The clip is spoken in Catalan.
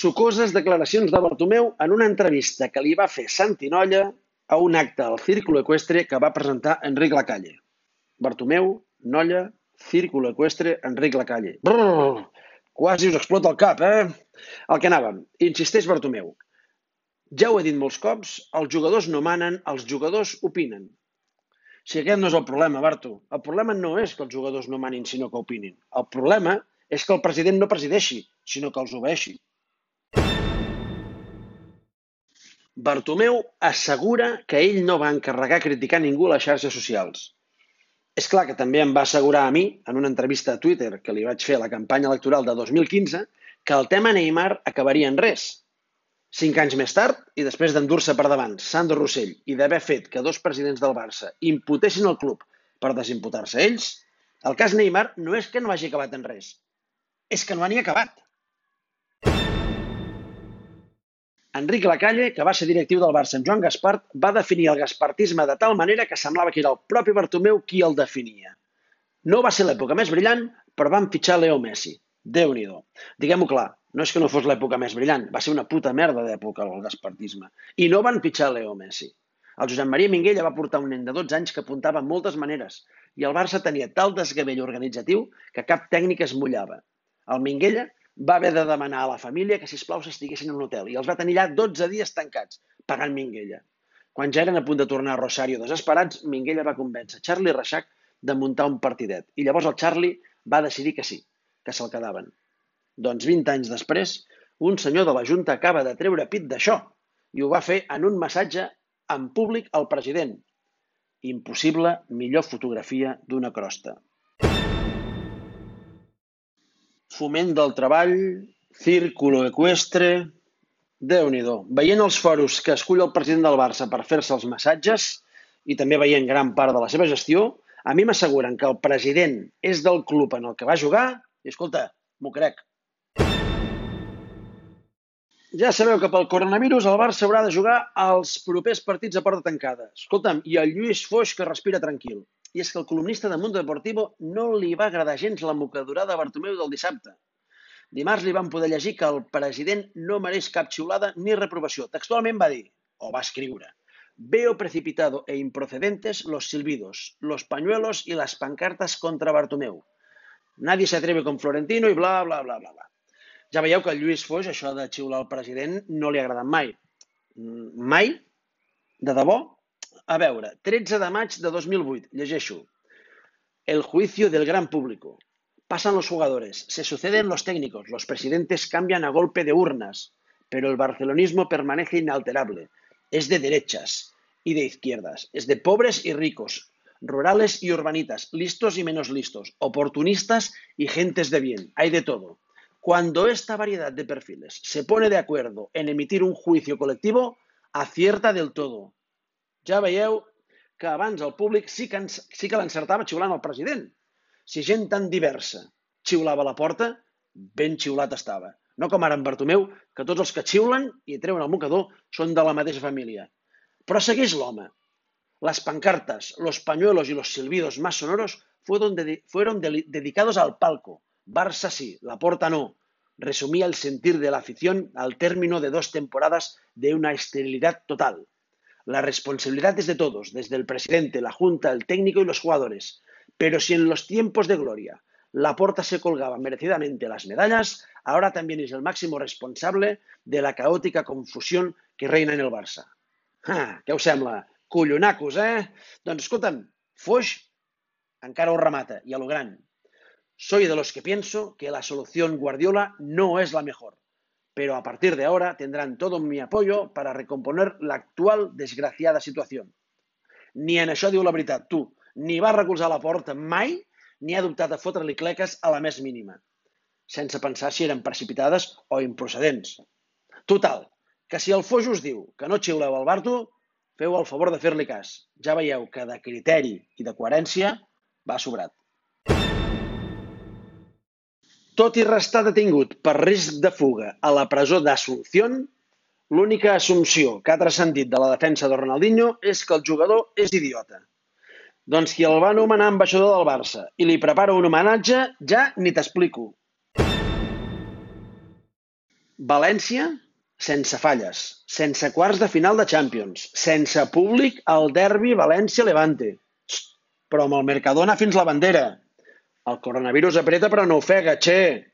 Sucoses declaracions de Bartomeu en una entrevista que li va fer Santi Nolla a un acte al Círculo Equestre que va presentar Enric Lacalle. Bartomeu, Nolla, Círculo Equestre, Enric Lacalle. Brrr, quasi us explota el cap, eh? El que anàvem. Insisteix Bartomeu. Ja ho he dit molts cops, els jugadors no manen, els jugadors opinen. Si aquest no és el problema, Barto. El problema no és que els jugadors no manin, sinó que opinin. El problema és que el president no presideixi, sinó que els obeixi. Bartomeu assegura que ell no va encarregar criticar ningú a les xarxes socials. És clar que també em va assegurar a mi, en una entrevista a Twitter que li vaig fer a la campanya electoral de 2015, que el tema Neymar acabaria en res. Cinc anys més tard, i després d'endur-se per davant Sandro Rossell i d'haver fet que dos presidents del Barça imputessin el club per desimputar-se ells, el cas Neymar no és que no hagi acabat en res, és que no ha ni acabat. Enric Lacalle, que va ser directiu del Barça amb Joan Gaspart, va definir el gaspartisme de tal manera que semblava que era el propi Bartomeu qui el definia. No va ser l'època més brillant, però van fitxar Leo Messi. déu nhi Diguem-ho clar, no és que no fos l'època més brillant, va ser una puta merda d'època el gaspartisme. I no van fitxar Leo Messi. El Josep Maria Minguella va portar un nen de 12 anys que apuntava moltes maneres i el Barça tenia tal desgavell organitzatiu que cap tècnic es mullava. El Minguella va haver de demanar a la família que, si plau s'estiguessin en un hotel i els va tenir allà 12 dies tancats, pagant Minguella. Quan ja eren a punt de tornar a Rosario desesperats, Minguella va convèncer Charlie Reixac de muntar un partidet. I llavors el Charlie va decidir que sí, que se'l quedaven. Doncs 20 anys després, un senyor de la Junta acaba de treure pit d'això i ho va fer en un massatge en públic al president. Impossible millor fotografia d'una crosta foment del treball, círculo equestre... déu nhi Veient els foros que escull el president del Barça per fer-se els massatges i també veient gran part de la seva gestió, a mi m'asseguren que el president és del club en el que va jugar i, escolta, m'ho crec. Ja sabeu que pel coronavirus el Barça haurà de jugar als propers partits a porta tancada. Escolta'm, i el Lluís Foix que respira tranquil. I és que el columnista de Mundo Deportivo no li va agradar gens la mocadurada de Bartomeu del dissabte. Dimarts li van poder llegir que el president no mereix cap xiulada ni reprovació. Textualment va dir, o va escriure, Veo precipitado e improcedentes los silbidos, los pañuelos y las pancartas contra Bartomeu. Nadie se atreve con Florentino i bla, bla, bla, bla, bla. Ja veieu que el Lluís Foix, això de xiular al president, no li ha agradat mai. Mm, mai? De debò? A veure, 13 de maig de 2008, llegeixo. El juicio del gran público. Pasan los jugadores, se suceden los técnicos, los presidentes cambian a golpe de urnas, pero el barcelonismo permanece inalterable. Es de derechas y de izquierdas, es de pobres y ricos, rurales y urbanitas, listos y menos listos, oportunistas y gentes de bien. Hay de todo. Cuando esta variedad de perfiles se pone de acuerdo en emitir un juicio colectivo, acierta del todo. Ja veieu que abans el públic sí que, ens, sí que l'encertava xiulant el president. Si gent tan diversa xiulava la porta, ben xiulat estava. No com ara en Bartomeu, que tots els que xiulen i treuen el mocador són de la mateixa família. Però segueix l'home. Las pancartas, los pañuelos y los silbidos más sonoros fueron, de, fueron de, dedicados al palco. Barça sí, la porta no. Resumía el sentir de la afición al término de dos temporadas de una esterilidad total. La responsabilidad es de todos, desde el presidente, la junta, el técnico y los jugadores. Pero si en los tiempos de gloria la Porta se colgaba merecidamente las medallas, ahora también es el máximo responsable de la caótica confusión que reina en el Barça. Ah, què us sembla? Eh? Doncs escolta'm, Foix encara ho remata, i a lo gran. Soy de los que pienso que la solución Guardiola no es la mejor. Pero a partir de ahora tendrán todo mi apoyo para recomponer la actual desgraciada situación. Ni en això diu la veritat, tu. Ni va recolzar la porta mai, ni ha dubtat a fotre-li cleques a la més mínima, sense pensar si eren precipitades o improcedents. Total, que si el Foix us diu que no xiuleu al Barto, feu el favor de fer-li cas. Ja veieu que de criteri i de coherència va sobrat. Tot i restar detingut per risc de fuga a la presó d'Asunción, l'única assumpció que ha transcendit de la defensa de Ronaldinho és que el jugador és idiota. Doncs qui el va anomenar ambaixador del Barça i li prepara un homenatge, ja ni t'explico. València, sense falles, sense quarts de final de Champions, sense públic al derbi València-Levante. Però amb el Mercadona fins la bandera. El coronavirus apreta però no ofega, che!